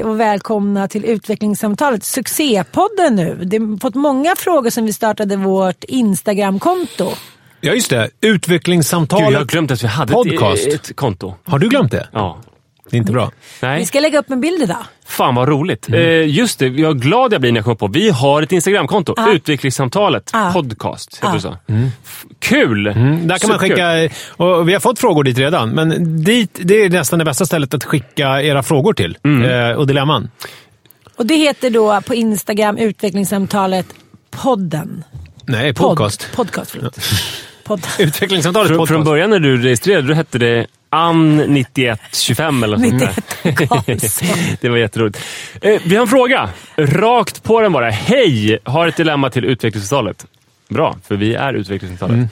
Hej och välkomna till utvecklingssamtalet, succépodden nu. Det har fått många frågor sen vi startade vårt Instagramkonto. Ja, just det. Gud, jag har Utvecklingssamtalet glömt att vi hade podcast. ett, ett konto. Har du glömt det? Ja. Det är inte bra. Nej. Vi ska lägga upp en bild idag. Fan vad roligt. Mm. Eh, just det, jag är glad jag blir när jag kommer på. Vi har ett Instagramkonto. Ja. Utvecklingssamtalet Ja. podcast. Heter det så? F- Kul! Mm, där kan man Superkul. skicka, och vi har fått frågor dit redan, men dit, det är nästan det bästa stället att skicka era frågor till. Mm. Eh, och dilemman. Och det heter då på Instagram utvecklingssamtalet podden. Nej, podcast. Podcast, förlåt. Podd. Utvecklingssamtalet Från, podcast. från början när du registrerade, då hette det Ann9125 eller något sånt 91 Karlsson. där. Det var jätteroligt. Eh, vi har en fråga. Rakt på den bara. Hej! Har ett dilemma till utvecklingssamtalet. Bra, för vi är utvecklingssamtalet. Mm.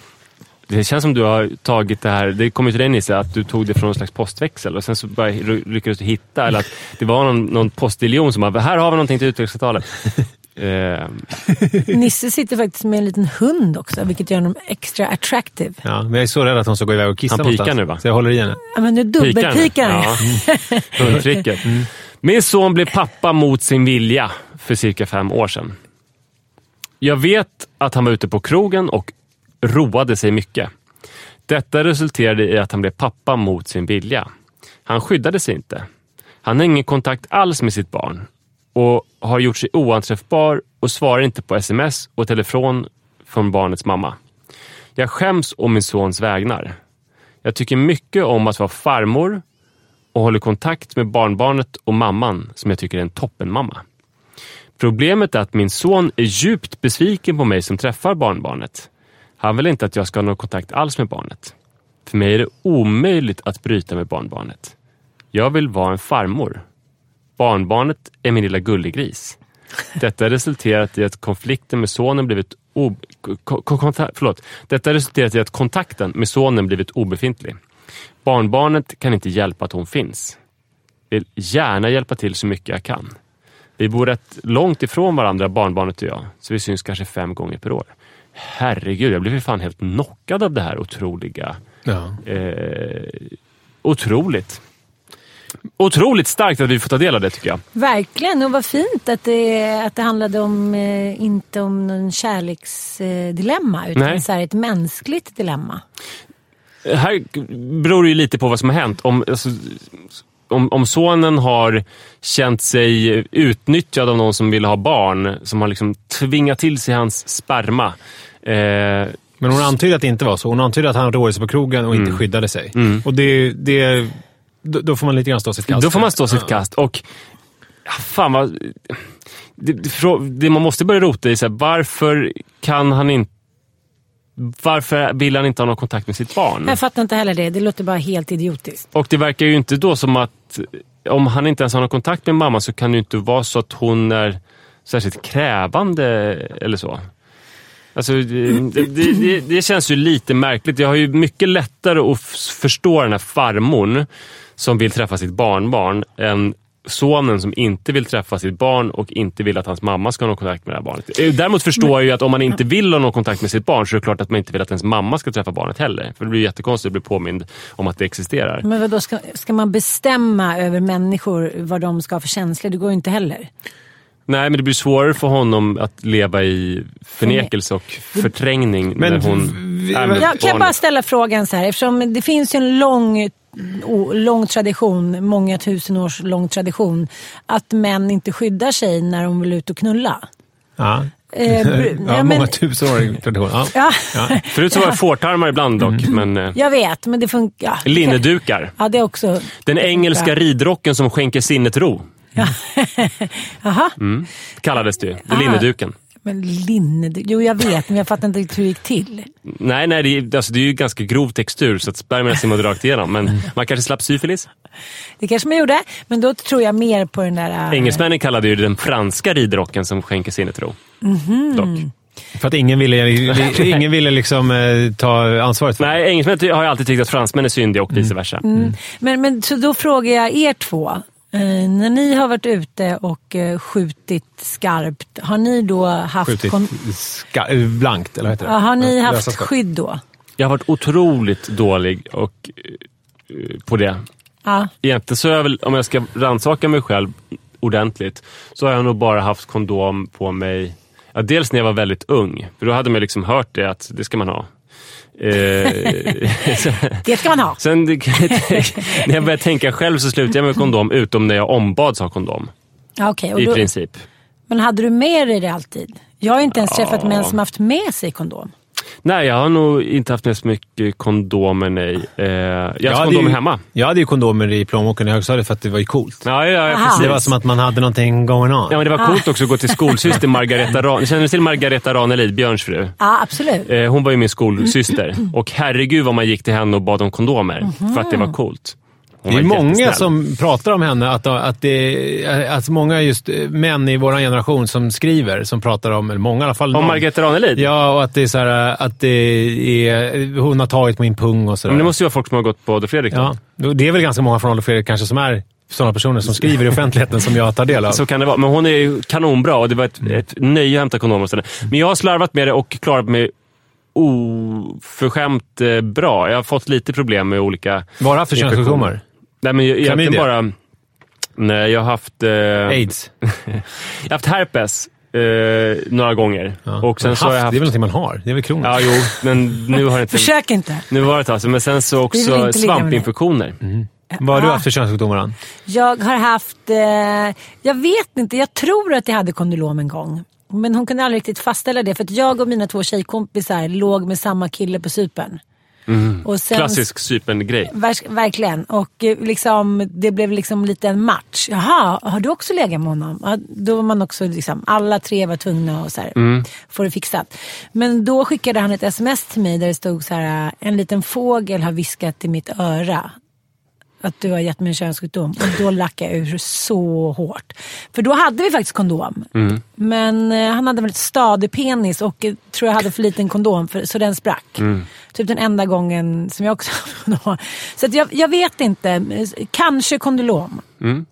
Det känns som du har tagit det här, det kommer till dig Nisse, att du tog det från någon slags postväxel och sen så bara lyckades du hitta, eller att det var någon, någon postiljon som bara, här har vi någonting till utvecklingssamtalet. eh, Nisse sitter faktiskt med en liten hund också, vilket gör honom extra attractive. Ja, men jag är så rädd att hon ska gå iväg och kissa Han pikar någonstans. nu, va? Så jag håller i henne. Ja, men nu dubbelpikar han. Ja. Hundtricket. Min son blev pappa mot sin vilja för cirka fem år sedan. Jag vet att han var ute på krogen och roade sig mycket. Detta resulterade i att han blev pappa mot sin vilja. Han skyddade sig inte. Han har ingen kontakt alls med sitt barn och har gjort sig oanträffbar och svarar inte på sms och telefon från barnets mamma. Jag skäms om min sons vägnar. Jag tycker mycket om att vara farmor och håller kontakt med barnbarnet och mamman som jag tycker är en toppenmamma. Problemet är att min son är djupt besviken på mig som träffar barnbarnet. Han vill inte att jag ska ha någon kontakt alls med barnet. För mig är det omöjligt att bryta med barnbarnet. Jag vill vara en farmor. Barnbarnet är min lilla gullegris. Detta har resulterat i att konflikten med sonen blivit o- förlåt. Detta har resulterat i att kontakten med sonen blivit obefintlig. Barnbarnet kan inte hjälpa att hon finns. Vill gärna hjälpa till så mycket jag kan. Vi bor rätt långt ifrån varandra, barnbarnet och jag, så vi syns kanske fem gånger per år. Herregud, jag blev ju fan helt knockad av det här otroliga. Ja. Eh, otroligt. Otroligt starkt att vi får ta del av det tycker jag. Verkligen, och vad fint att det, att det handlade om, eh, inte om någon kärleksdilemma, utan Nej. så här ett mänskligt dilemma. Här beror det ju lite på vad som har hänt. Om, alltså, om, om sonen har känt sig utnyttjad av någon som vill ha barn, som har liksom tvingat till sig hans sperma. Eh, Men hon antyder att det inte var så. Hon antyder att han roade sig på krogen och Mm. inte skyddade sig. Och det, det, då då får man lite grann stå sitt kast. Då får man stå sitt kast. Och ja, fan vad... Det, det, man måste börja rota i, så här, varför kan han inte... Varför vill han inte ha någon kontakt med sitt barn? Jag fattar inte heller det. Det låter bara helt idiotiskt. Och det verkar ju inte då som att om han inte ens har någon kontakt med mamma så kan det ju inte vara så att hon är särskilt krävande eller så. Alltså, det, det, det, det känns ju lite märkligt. Jag har ju mycket lättare att förstå den här farmorn som vill träffa sitt barnbarn än sonen som inte vill träffa sitt barn och inte vill att hans mamma ska ha någon kontakt med det här barnet. Eh, Däremot förstår jag ju att om man inte vill ha någon kontakt med sitt barn så är det klart att man inte vill att ens mamma ska träffa barnet heller. För det blir jättekonstigt att bli påmind om att det existerar. Men vadå, ska, ska man bestämma över människor vad de ska ha för känslor? Det går ju inte heller. Nej, men det blir svårare för honom att leva i förnekelse och förträngning Men när hon vi- är med Jag kan jag barnet. bara ställa frågan så här, eftersom det finns ju en lång, lång tradition, många tusen års lång tradition, att män inte skyddar sig när de vill ut och knulla. Ja. Eh, Ja, ja, många men, tusenårig tradition. Ja. ja, Förut så var det fårtarmar ibland dock, men eh, jag vet, men det funkar. Ja, linnedukar. Ja, det är också... Den engelska Ja. ridrocken som skänker sinnet ro, Jaha, kallades det ju. Linneduken. Men linne... Jo, jag vet, men jag fattar inte riktigt hur det gick till. Nej, nej det, är, alltså, det är ju ganska grov textur så att spermierna simmade rakt igenom. Men man kanske slapp syfilis. Det kanske man gjorde, men då tror jag mer på den där... äh, Engelsmännen kallade ju den franska ridrocken som skänker sinnet ro. Mhm. Dock. För att ingen ville, ingen ville liksom, eh, ta ansvaret för det. Nej, engelsmän har ju alltid tyckt att fransmän är syndiga och vice versa. Mm. Men, men så då frågar jag er två. Eh, när ni har varit ute och eh, skjutit skarpt, har ni då haft, Skjutit kon- ska, eh, blankt, eller vad heter det? ja, har ni Ja, haft lösa skott. skydd då? Jag har varit otroligt dålig och, eh, på det. Ja. Egentligen så är jag väl, om jag ska rannsaka mig själv ordentligt, så har jag nog bara haft kondom på mig. Ja, dels när jag var väldigt ung, för då hade man liksom hört det att det ska man ha. Eh, Det ska man ha. sen när jag började tänka själv så slutade jag med kondom, utom när jag ombads ha kondom. Ja. Och I då, princip. men hade du med dig det alltid? Jag har inte ens träffat män som haft med sig kondom. Nej, jag har nog inte haft med så mycket kondomer, nej. Eh, jag har Jag kondomer ju- hemma. Jag hade ju kondomer i plånboken i högstadiet för att det var ju coolt. Ja, ja, ja. Det var som att man hade någonting going on. Ja, men det var coolt också att gå till skolsyster Margareta Ran. Känner du till Margareta Ranelid, Björns fru? Ja, absolut. Eh, hon var ju min skolsyster. Och herregud vad man gick till henne och bad om kondomer. För att det var coolt. Hon Det är många som pratar om henne, att, att, det, att många just män i vår generation som skriver, som pratar om, eller många i alla fall. Om. Margareta Ranelid? Ja, och att det är så här, att det är, hon har tagit min pung och sådär. Men det måste ju vara folk som har gått på Adolf Fredrik då. Ja, det är väl ganska många från Adolf Fredrik kanske som är sådana personer som skriver i offentligheten som jag tar del av. Så kan det vara. Men hon är ju kanonbra och det var ett, ett nöje att hämta kondomer hos henne. Men jag har slarvat med det och klarat mig oförskämt eh, bra. Jag har fått lite problem med olika... Bara för könssjukdomar? Nej, men jag- egentligen bara... Nej, jag har haft... Eh, Aids? Jag har haft herpes eh, några gånger. Ja. Och sen så har jag haft, haft... Det är väl någonting man har? Det är väl kroniskt? Ja, jo, men nu har inte... Försök inte. Nu var det ett sedan, men sen så också svampinfektioner. Vad har du Ja. haft för könssjukdomar, Ann? Jag har haft, eh, jag vet inte, jag tror att jag hade kondylom en gång. Men hon kunde aldrig riktigt fastställa det för att jag och mina två tjejkompisar låg med samma kille på Cypern. Och sen, Klassisk Cypern-grej. Vers- verkligen. Och eh, liksom, det blev liksom lite en match. Jaha, har du också legat med honom? Ja, då var man också liksom, alla tre var tvungna att här, få det fixat. Men då skickade han ett sms till mig där det stod så här, en liten fågel har viskat i mitt öra att du har gett mig en könssjukdom. Och då lackade jag ur så hårt. För då hade vi faktiskt kondom. Men eh, han hade väldigt stadig penis och eh, tror jag hade för liten kondom för, så den sprack. Typ den enda gången som jag också. Så att jag, jag vet inte. Kanske kondylom. Men,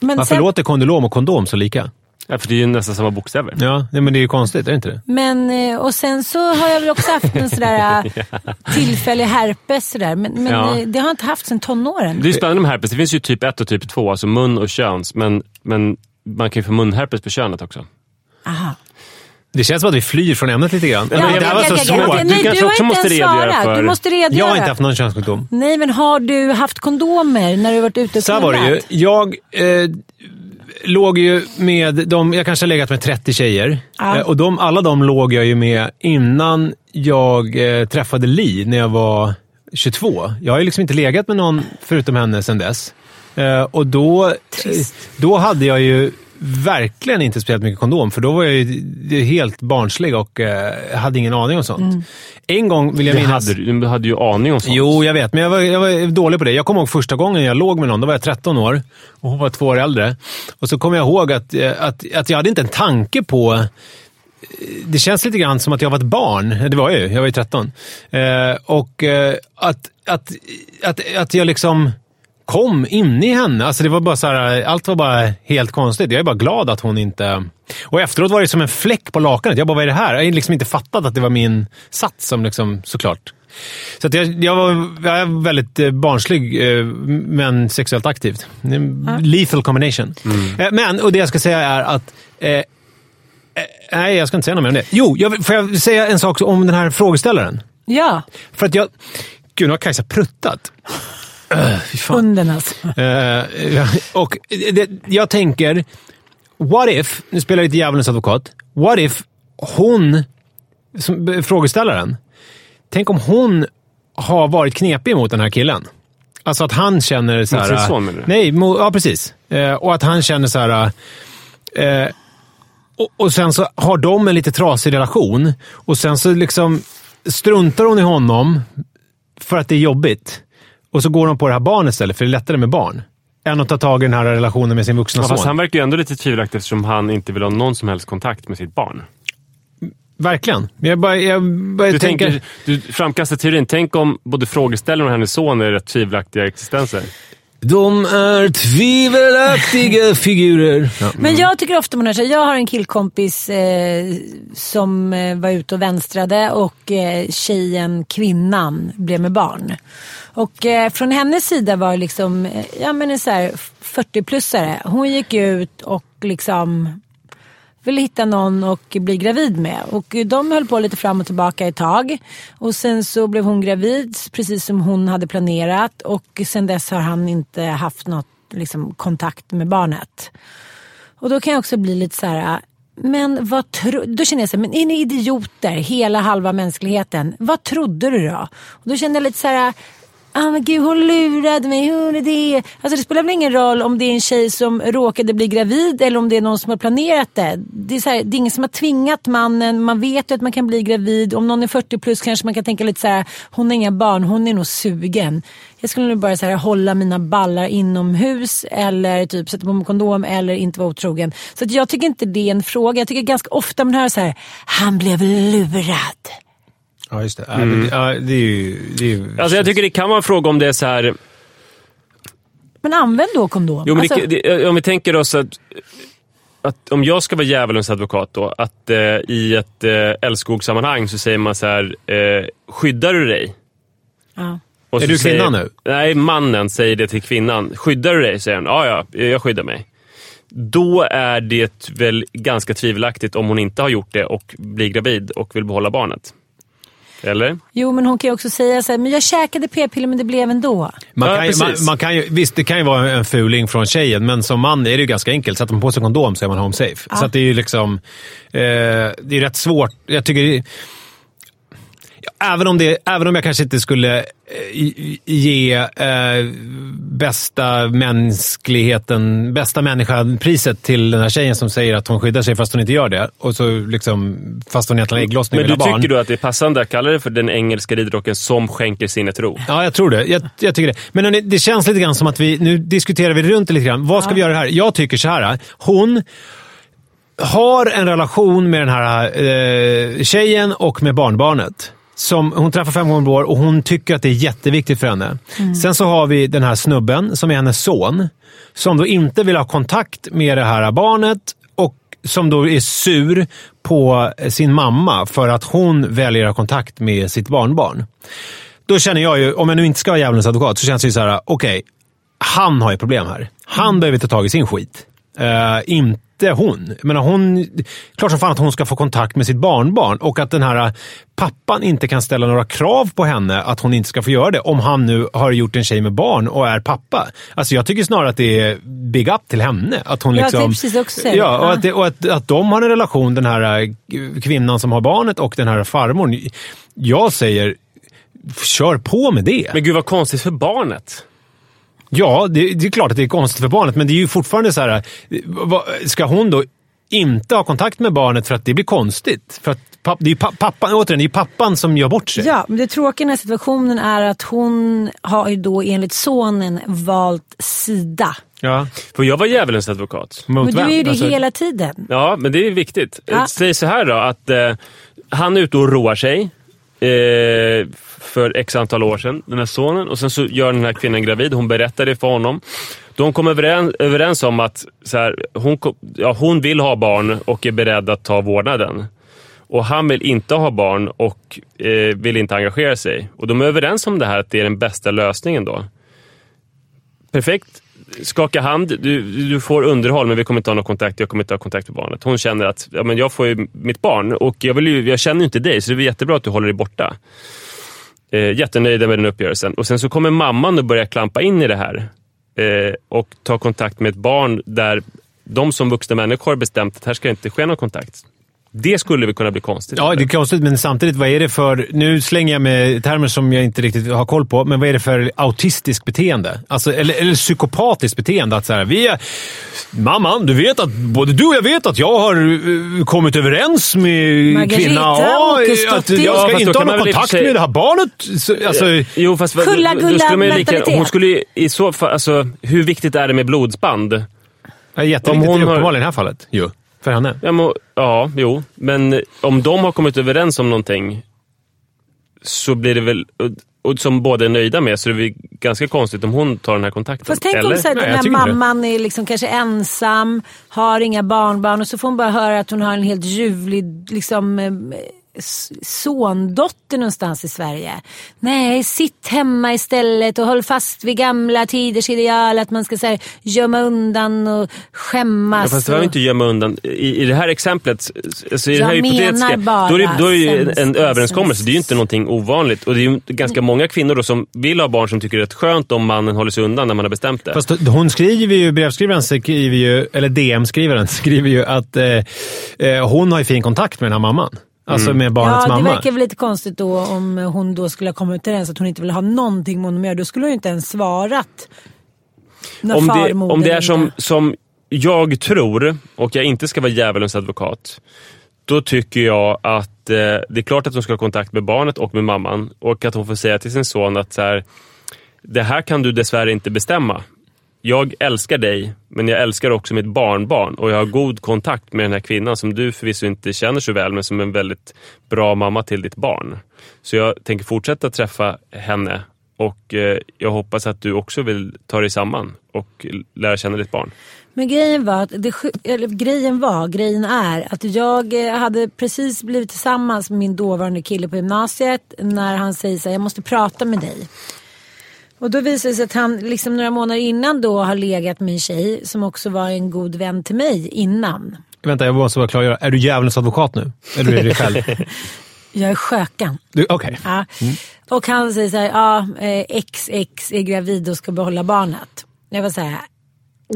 Varför sen, låter kondylom och kondom så lika? Ja, för det är ju nästan samma bokstäver. Ja, men det är ju konstigt, är det inte det? men, eh, och sen så har jag väl också haft en sådär eh, tillfällig herpes. Sådär. Men, men Ja. eh, det har jag inte haft sedan tonåren. Det är spännande med herpes. Det finns ju typ 1 och typ 2, alltså mun och köns. Men, men man kan ju få munherpes på könet också. Aha. Det känns som att vi flyr från ämnet lite grann. men det här var så jag- svårt. jag- Du Nej, kanske också inte måste redogöra för- Du måste redogöra. Jag har inte haft någon könssjukdom. Nej, men har du haft kondomer när du varit ute och Så här var det ju. Jag eh, låg ju med de, jag kanske har legat med 30 tjejer. Ja. Eh, och de, alla de låg jag ju med innan jag eh, träffade Li när jag var 22. Jag har ju liksom inte legat med någon förutom henne sedan dess. Eh, och då, Trist. eh, då hade jag ju verkligen inte speciellt mycket kondom, för då var jag ju helt barnslig och eh, hade ingen aning om sånt. En gång vill jag Det minnas... hade, du du hade ju aning om sånt. Jo, jag vet, men jag var, jag var dålig på det. Jag kommer ihåg första gången jag låg med någon, då var jag 13 år och hon var två år äldre. Och så kommer jag ihåg att, eh, att, att jag hade inte en tanke på... eh, Det känns lite grann som att jag var ett barn. Det var jag ju, jag var ju 13. Eh, och eh, att, att, att, att jag liksom kom in i henne. Alltså det var bara så här, allt var bara helt konstigt. Jag är bara glad att hon inte... Och efteråt var det som en fläck på lakanet. Jag bara, vad är det här? Jag har liksom inte fattat att det var min sats som liksom, såklart. Så att jag, jag, var, jag är väldigt eh, barnslig, eh, men sexuellt aktivt. En Lethal combination. Eh, Men, och det jag ska säga är att... Eh, nej, jag ska inte säga något mer om det. Jo, jag, får jag säga en sak om den här frågeställaren? Ja, För att jag... Gud, nu har Kajsa pruttat. Uh, hunden alltså. Ja, och det, jag tänker, what if, nu spelar jag lite djävulens advokat, what if hon, som, frågeställaren, tänk om hon har varit knepig mot den här killen. Alltså att han känner så här... sin son, menar du? Nej, mo, ja precis. Eh, och att han känner så här... Eh, och, och sen så har de en lite trasig relation och sen så liksom struntar hon i honom för att det är jobbigt. Och så går hon på det här barnet istället, för det är lättare med barn. Än att ta tag i den här relationen med sin vuxna Ja, fast son. han verkar ju ändå lite tvivelaktig eftersom han inte vill ha någon som helst kontakt med sitt barn. Verkligen. Men Jag bara, jag bara Du, tänker... tänker, du framkastar teorin. Tänk om både frågeställaren och hennes son är rätt tvivelaktiga existenser. De är tvivelaktiga figurer. Ja. Men jag tycker ofta man hör här, jag har en killkompis eh, som eh, var ute och vänstrade och eh, tjejen, kvinnan, blev med barn. Och eh, från hennes sida var det liksom, eh, ja men en så här 40-plussare. Hon gick ut och liksom ville hitta någon och bli gravid med. Och de höll på lite fram och tillbaka ett tag. Och sen så blev hon gravid precis som hon hade planerat. Och sen dess har han inte haft något liksom, kontakt med barnet. Och då kan jag också bli lite så här. Men vad tro- då känner jag så här, men är ni idioter, hela halva mänskligheten? Vad trodde du då? Och då kände jag lite så här, ah, men gud hon lurade mig, hon är det. Alltså det spelar väl ingen roll om det är en tjej som råkade bli gravid eller om det är någon som har planerat det. Det är, så här, det är ingen som har tvingat mannen, man vet ju att man kan bli gravid. Om någon är 40 plus kanske man kan tänka lite så här, hon har inga barn, hon är nog sugen. Jag skulle nog bara så här, hålla mina ballar inomhus eller typ sätta på mig kondom eller inte vara otrogen. Så att jag tycker inte det är en fråga. Jag tycker ganska ofta man hör så här, han blev lurad. Ja, just det. Ja, men det- Ja, det är ju... Det är ju Alltså jag tycker det kan vara en fråga om det är så här... Men använd då kondom. Jo, men Alltså- det, det, om vi tänker oss att, att om jag ska vara djävulens advokat då, att eh, i ett eh, älskogssammanhang så säger man så här, eh, skyddar du dig? ja. Och Är du säger, kvinnan nu? Nej, mannen säger det till kvinnan. Skyddar du dig? säger hon. Ja, ja, jag skyddar mig. Då är det väl ganska tvivelaktigt om hon inte har gjort det och blir gravid och vill behålla barnet. Eller? Jo, men hon kan ju också säga så här, men jag käkade p-piller men det blev ändå. Man Ja, kan, ju, man, man kan ju, visst, det kan ju vara en fuling från tjejen, men som man är det ju ganska enkelt. Sätter man på sig kondom så är man home safe. Så att det är ju liksom... Eh, det är rätt svårt. Jag tycker... Ja, Även om, det, även om jag kanske inte skulle eh, ge eh, bästa mänskligheten, bästa människan-priset till den här tjejen som säger att hon skyddar sig fast hon inte gör det. Och så liksom, fast hon egentligen har ägglossning Men du barn. tycker du att det är passande att kalla det för den engelska ridrocken som skänker sinnet ro? Ja, jag tror det. Jag, jag tycker det. Men hörni, det känns lite grann som att vi... Nu diskuterar vi runt det lite grann. Vad ska vi göra här? Jag tycker så här. Hon har en relation med den här eh, tjejen och med barnbarnet. Som hon träffar fem gånger per år och hon tycker att det är jätteviktigt för henne. Sen så har vi den här snubben som är hennes son. Som då inte vill ha kontakt med det här barnet och som då är sur på sin mamma för att hon väljer att ha kontakt med sitt barnbarn. Då känner jag ju, om jag nu inte ska vara djävulens advokat, så känns det ju så här: okej, han har ju problem här. Han behöver ta tag i sin skit. Eh, inte hon. Jag menar, hon. Klart som fan att hon ska få kontakt med sitt barnbarn och att den här pappan inte kan ställa några krav på henne att hon inte ska få göra det om han nu har gjort en tjej med barn och är pappa. Alltså jag tycker snarare att det är big up till henne. Att hon Ja, liksom, det är precis också. Ja, och, Ja. att, det, och att, att de har en relation, den här eh, kvinnan som har barnet och den här farmor. Jag säger, kör på med det. Men gud vad konstigt för barnet. Ja, det, det är klart att det är konstigt för barnet, men det är ju fortfarande så här. eh, Ska hon då inte ha kontakt med barnet för att det blir konstigt? För att papp, det är ju pa, pappan, återigen, det är pappan som gör bort sig. Ja, men det tråkiga i den här situationen är att hon har ju då enligt sonen valt sida. Ja. Får jag vara djävulens advokat? Mot Men du är ju det Alltså, hela tiden. Ja, men det är viktigt. Ja. Säg så här då, att eh, han är ute och roar sig eh, för x antal år sedan, den här sonen. Och sen så gör den här kvinnan gravid. Hon berättar det för honom. De kommer överens, överens om att så här, hon, ja, hon vill ha barn och är beredd att ta vårdnaden. Och han vill inte ha barn och eh, vill inte engagera sig. Och de är överens om det här, att det är den bästa lösningen då. Perfekt. Skaka hand, du, du får underhåll men vi kommer inte ha någon kontakt, jag kommer inte ha kontakt med barnet. Hon känner att ja, men jag får ju mitt barn och jag, vill ju, jag känner ju inte dig så det är jättebra att du håller dig borta. Eh, jättenöjda med den uppgörelsen. Och sen så kommer mamman att börja klampa in i det här eh, och ta kontakt med ett barn där de som vuxna människor har bestämt att här ska inte ske någon kontakt. Det skulle väl kunna bli konstigt? Ja, det är konstigt, men samtidigt, vad är det för... Nu slänger jag med termer som jag inte riktigt har koll på, men vad är det för autistiskt beteende? Alltså, eller, eller psykopatiskt beteende. Att så här, vi är, Mamman, du vet att både du och jag vet att jag har uh, kommit överens med Margareta kvinna A. Att jag Ja, ska då inte ha någon kontakt sig- med det här barnet. Så, alltså, Jo, fast Kulla, då- då gulla skulle man ju lika. Hon skulle i så fall... Alltså, hur viktigt är det med blodsband? jätteviktigt Om hon har- uppenbarligen i det här fallet. Jo, för henne. Ja, men, ja, jo. Men om de har kommit överens om någonting så blir det väl... Och, som båda är nöjda med, så är det väl ganska konstigt om hon tar den här kontakten. Fast tänk Eller? om så här, Nej, den här mamman är liksom kanske ensam, har inga barnbarn och så får hon bara höra att hon har en helt ljuvlig liksom, eh, sondotter någonstans i Sverige. Nej, sitt hemma istället och håll fast vid gamla tiders ideal att man ska så här, gömma undan och skämmas. Ja, fast det var och... inte gömma undan. I, I det här exemplet, alltså i Jag det här hypotetiska, bara då är det, då är det ju en, en överenskommelse. Det är ju inte någonting ovanligt. Och det är ju ganska många kvinnor då som vill ha barn som tycker det är rätt skönt om mannen håller sig undan när man har bestämt det. Fast hon skriver ju, brevskrivaren skriver ju, eller DM-skrivaren skriver ju att eh, eh, hon har ju fin kontakt med den här mamman. Alltså med barnets Ja, det mamma. verkar väl lite konstigt då om hon då skulle ha kommit överens att hon inte vill ha någonting med honom att göra. Då skulle hon ju inte ens svarat. När om, det, om det är som, som jag tror, och jag inte ska vara djävulens advokat, då tycker jag att eh, det är klart att hon ska ha kontakt med barnet och med mamman. Och att hon får säga till sin son att så här, det här kan du dessvärre inte bestämma. Jag älskar dig, men jag älskar också mitt barnbarn och jag har god kontakt med den här kvinnan som du förvisso inte känner så väl, men som är en väldigt bra mamma till ditt barn. Så jag tänker fortsätta träffa henne och eh, jag hoppas att du också vill ta dig samman och lära känna ditt barn. Men grejen var, att det, eller grejen var, grejen är att jag eh, hade precis blivit tillsammans med min dåvarande kille på gymnasiet när han säger så här, jag måste prata med dig. Och då visade det sig att han liksom några månader innan då har legat med en tjej som också var en god vän till mig innan. Vänta, jag måste bara klargöra. Är du djävulens advokat nu? Eller är du dig själv? Jag är skökan. Du, Okej. Ja. Och han säger så här, ja, eh, XX är gravid och ska behålla barnet. Jag var så här,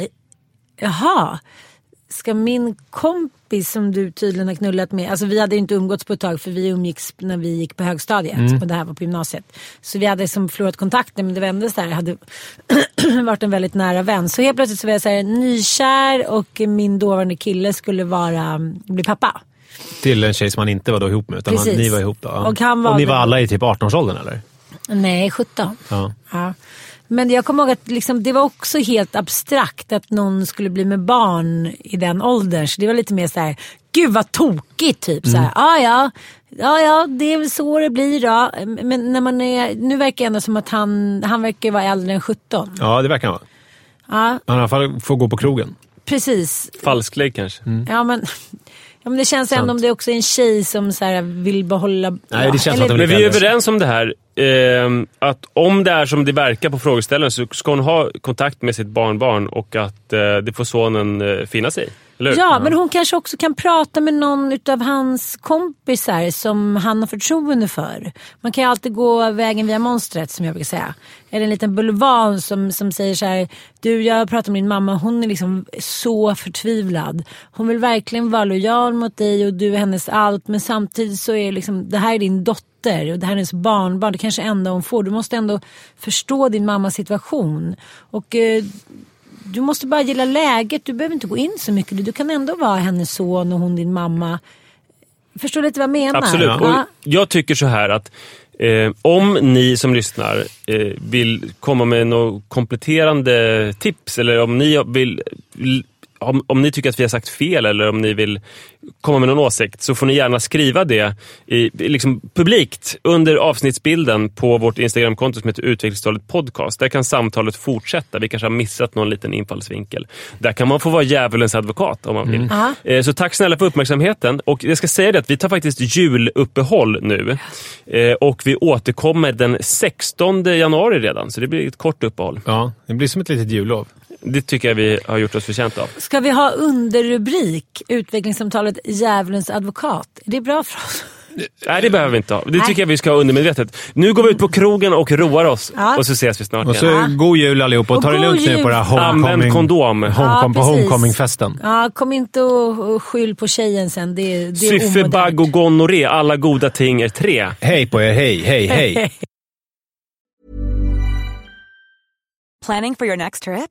eh, jaha, ska min kompis som du tydligen har knullat med, alltså vi hade inte umgåtts på ett tag för vi umgicks när vi gick på högstadiet och det här var på gymnasiet. Så vi hade som förlorat kontakten men det vände så här, jag hade varit en väldigt nära vän. Så helt plötsligt så var jag så här, nykär och min dåvarande kille skulle vara, bli pappa. Till en tjej som han inte var då ihop med. Utan han, ni var ihop då. Ja. Och han var ni var alla i typ 18-årsåldern eller? Nej, 17. Ja. Ja. Men jag kommer ihåg att liksom, det var också helt abstrakt att någon skulle bli med barn i den åldern. Så det var lite mer så här, gud vad tokigt typ. Så här, ah, ja, ja, ja, det är väl så det blir då. Men när man är, nu verkar det ändå som att han, han verkar vara äldre än 17. ja, det verkar han vara. Ja, Han i alla fall får gå på krogen. precis. Falsklägg kanske? Ja, men, ja, men det känns ändå Sant. om det också är en tjej som så här, vill behålla... Nej, det känns eller- som att de Men vi är överens om det här eh, att om det är som det verkar på frågeställaren så ska hon ha kontakt med sitt barnbarn och att eh, det får sonen eh, finna sig i. Eller? Ja, men hon kanske också kan prata med någon av hans kompisar som han har förtroende för. Man kan ju alltid gå vägen via monstret som jag brukar säga. Eller en liten bulvan som, som säger så här. Du, jag pratar med din mamma. Hon är liksom så förtvivlad. Hon vill verkligen vara lojal mot dig och du är hennes allt. Men samtidigt så är liksom, det här är din dotter och det här är hennes barnbarn. Det kanske är enda hon får. Du måste ändå förstå din mammas situation. Och eh, du måste bara gilla läget. Du behöver inte gå in så mycket. Du kan ändå vara hennes son och hon din mamma. Förstår du lite vad jag menar? Absolut. Ja. Och jag tycker så här att eh, om ni som lyssnar eh, vill komma med några kompletterande tips eller om ni vill om, om ni tycker att vi har sagt fel eller om ni vill komma med någon åsikt så får ni gärna skriva det i, liksom publikt under avsnittsbilden på vårt Instagramkonto som heter Utvecklingstalet Podcast. Där kan samtalet fortsätta. Vi kanske har missat någon liten infallsvinkel. Där kan man få vara djävulens advokat om man vill. Ja. Eh, Så tack snälla för uppmärksamheten. Och jag ska säga det att vi tar faktiskt juluppehåll nu. Eh, Och vi återkommer den 16 januari redan, så det blir ett kort uppehåll. Ja, det blir som ett litet jullov. Det tycker jag vi har gjort oss förtjänta av. Ska vi ha underrubrik utvecklingssamtalet Djävulens advokat? Är det bra för oss? Nej, det behöver vi inte ha. Det tycker jag vi ska ha undermedvetet. Nu går vi ut på krogen och roar oss Ja. och så ses vi snart Och så igen. god jul allihopa och ta det lugnt nu på det här homecoming, Använd kondom. homecom, på Ja, precis. homecomingfesten. Ja, kom inte och, skyll på tjejen sen. Det, det är Syfte, bagg omodernt. och gonorré. Alla goda ting är tre. Hej på er, hej, hej, hej. Planning for your next trip?